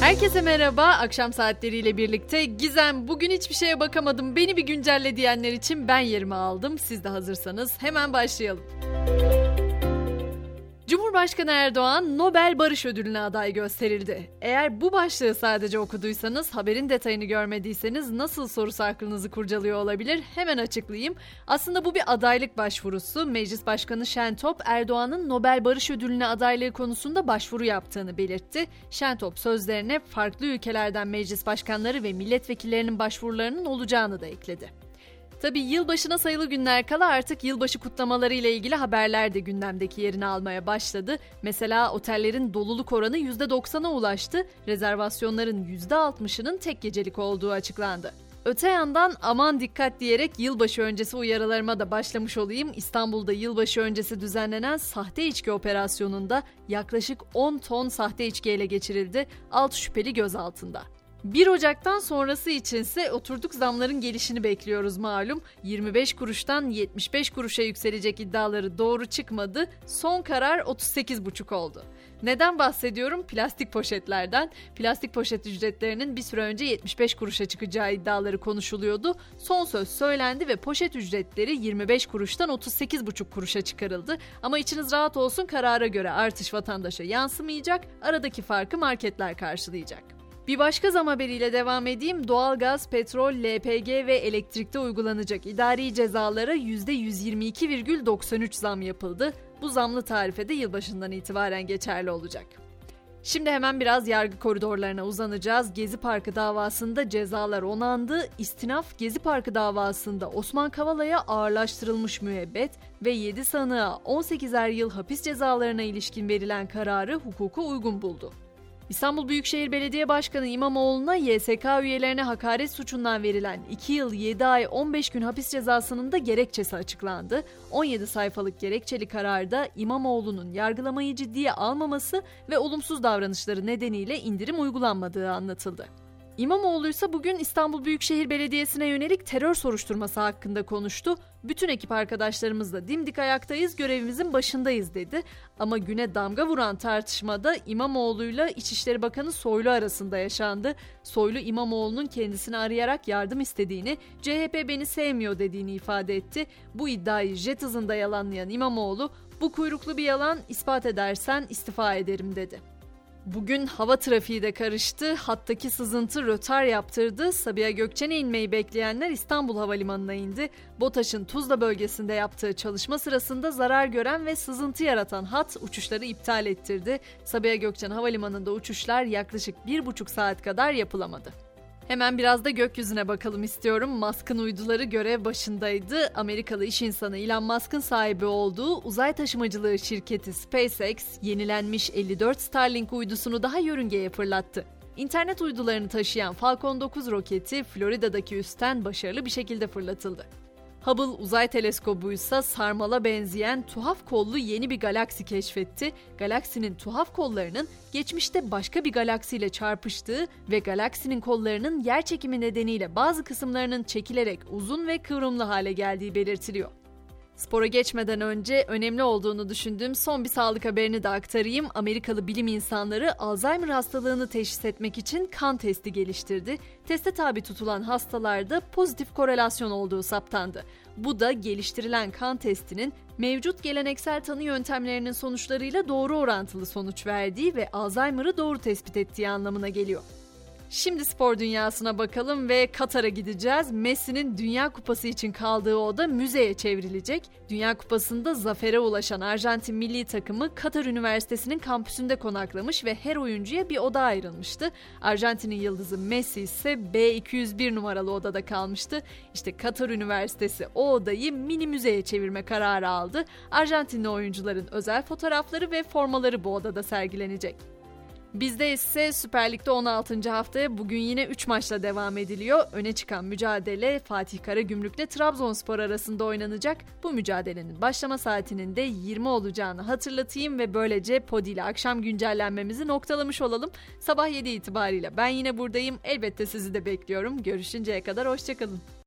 Herkese merhaba. Akşam saatleriyle birlikte Gizem bugün hiçbir şeye bakamadım. Beni bir güncelle diyenler için ben yerimi aldım. Siz de hazırsanız hemen başlayalım. Cumhurbaşkanı Erdoğan Nobel Barış Ödülü'ne aday gösterildi. Eğer bu başlığı sadece okuduysanız, haberin detayını görmediyseniz nasıl sorusu aklınızı kurcalıyor olabilir? Hemen açıklayayım. Aslında bu bir adaylık başvurusu. Meclis Başkanı Şentop, Erdoğan'ın Nobel Barış Ödülü'ne adaylığı konusunda başvuru yaptığını belirtti. Şentop sözlerine farklı ülkelerden meclis başkanları ve milletvekillerinin başvurularının olacağını da ekledi. Tabi yılbaşına sayılı günler kala artık yılbaşı kutlamaları ile ilgili haberler de gündemdeki yerini almaya başladı. Mesela otellerin doluluk oranı %90'a ulaştı, rezervasyonların %60'ının tek gecelik olduğu açıklandı. Öte yandan aman dikkat diyerek yılbaşı öncesi uyarılarıma da başlamış olayım. İstanbul'da yılbaşı öncesi düzenlenen sahte içki operasyonunda yaklaşık 10 ton sahte içki ele geçirildi. 6 şüpheli gözaltında. 1 Ocak'tan sonrası içinse oturduk zamların gelişini bekliyoruz malum. 25 kuruştan 75 kuruşa yükselecek iddiaları doğru çıkmadı. Son karar 38,5 oldu. Neden bahsediyorum? Plastik poşetlerden. Plastik poşet ücretlerinin bir süre önce 75 kuruşa çıkacağı iddiaları konuşuluyordu. Son söz söylendi ve poşet ücretleri 25 kuruştan 38,5 kuruşa çıkarıldı. Ama içiniz rahat olsun karara göre artış vatandaşa yansımayacak. Aradaki farkı marketler karşılayacak. Bir başka zam haberiyle devam edeyim. Doğalgaz, petrol, LPG ve elektrikte uygulanacak idari cezalara %122,93 zam yapıldı. Bu zamlı tarife de yılbaşından itibaren geçerli olacak. Şimdi hemen biraz yargı koridorlarına uzanacağız. Gezi Parkı davasında cezalar onandı. İstinaf Gezi Parkı davasında Osman Kavala'ya ağırlaştırılmış müebbet ve 7 sanığa 18'er yıl hapis cezalarına ilişkin verilen kararı hukuka uygun buldu. İstanbul Büyükşehir Belediye Başkanı İmamoğlu'na YSK üyelerine hakaret suçundan verilen 2 yıl 7 ay 15 gün hapis cezasının da gerekçesi açıklandı. 17 sayfalık gerekçeli kararda İmamoğlu'nun yargılamayı ciddiye almaması ve olumsuz davranışları nedeniyle indirim uygulanmadığı anlatıldı. İmamoğlu ise bugün İstanbul Büyükşehir Belediyesi'ne yönelik terör soruşturması hakkında konuştu. Bütün ekip arkadaşlarımızla dimdik ayaktayız, görevimizin başındayız dedi. Ama güne damga vuran tartışmada İmamoğlu'yla İçişleri Bakanı Soylu arasında yaşandı. Soylu İmamoğlu'nun kendisini arayarak yardım istediğini, CHP beni sevmiyor dediğini ifade etti. Bu iddiayı jet hızında yalanlayan İmamoğlu, bu kuyruklu bir yalan ispat edersen istifa ederim dedi. Bugün hava trafiği de karıştı. Hattaki sızıntı rötar yaptırdı. Sabiha Gökçen'e inmeyi bekleyenler İstanbul Havalimanı'na indi. BOTAŞ'ın Tuzla bölgesinde yaptığı çalışma sırasında zarar gören ve sızıntı yaratan hat uçuşları iptal ettirdi. Sabiha Gökçen Havalimanı'nda uçuşlar yaklaşık bir buçuk saat kadar yapılamadı. Hemen biraz da gökyüzüne bakalım istiyorum. Musk'ın uyduları görev başındaydı. Amerikalı iş insanı Elon Musk'ın sahibi olduğu uzay taşımacılığı şirketi SpaceX yenilenmiş 54 Starlink uydusunu daha yörüngeye fırlattı. İnternet uydularını taşıyan Falcon 9 roketi Florida'daki üstten başarılı bir şekilde fırlatıldı. Hubble uzay teleskobu ise sarmala benzeyen tuhaf kollu yeni bir galaksi keşfetti. Galaksinin tuhaf kollarının geçmişte başka bir galaksiyle çarpıştığı ve galaksinin kollarının yer çekimi nedeniyle bazı kısımlarının çekilerek uzun ve kıvrımlı hale geldiği belirtiliyor. Spora geçmeden önce önemli olduğunu düşündüğüm son bir sağlık haberini de aktarayım. Amerikalı bilim insanları Alzheimer hastalığını teşhis etmek için kan testi geliştirdi. Teste tabi tutulan hastalarda pozitif korelasyon olduğu saptandı. Bu da geliştirilen kan testinin mevcut geleneksel tanı yöntemlerinin sonuçlarıyla doğru orantılı sonuç verdiği ve Alzheimer'ı doğru tespit ettiği anlamına geliyor. Şimdi spor dünyasına bakalım ve Katar'a gideceğiz. Messi'nin Dünya Kupası için kaldığı oda müzeye çevrilecek. Dünya Kupası'nda zafere ulaşan Arjantin milli takımı Katar Üniversitesi'nin kampüsünde konaklamış ve her oyuncuya bir oda ayrılmıştı. Arjantin'in yıldızı Messi ise B201 numaralı odada kalmıştı. İşte Katar Üniversitesi o odayı mini müzeye çevirme kararı aldı. Arjantinli oyuncuların özel fotoğrafları ve formaları bu odada sergilenecek. Bizde ise Süper Lig'de 16. haftaya bugün yine 3 maçla devam ediliyor. Öne çıkan mücadele Fatih Karagümrük'le Trabzonspor arasında oynanacak. Bu mücadelenin başlama saatinin de 20 olacağını hatırlatayım ve böylece Podi ile akşam güncellenmemizi noktalamış olalım. Sabah 7 itibariyle ben yine buradayım. Elbette sizi de bekliyorum. Görüşünceye kadar hoşçakalın.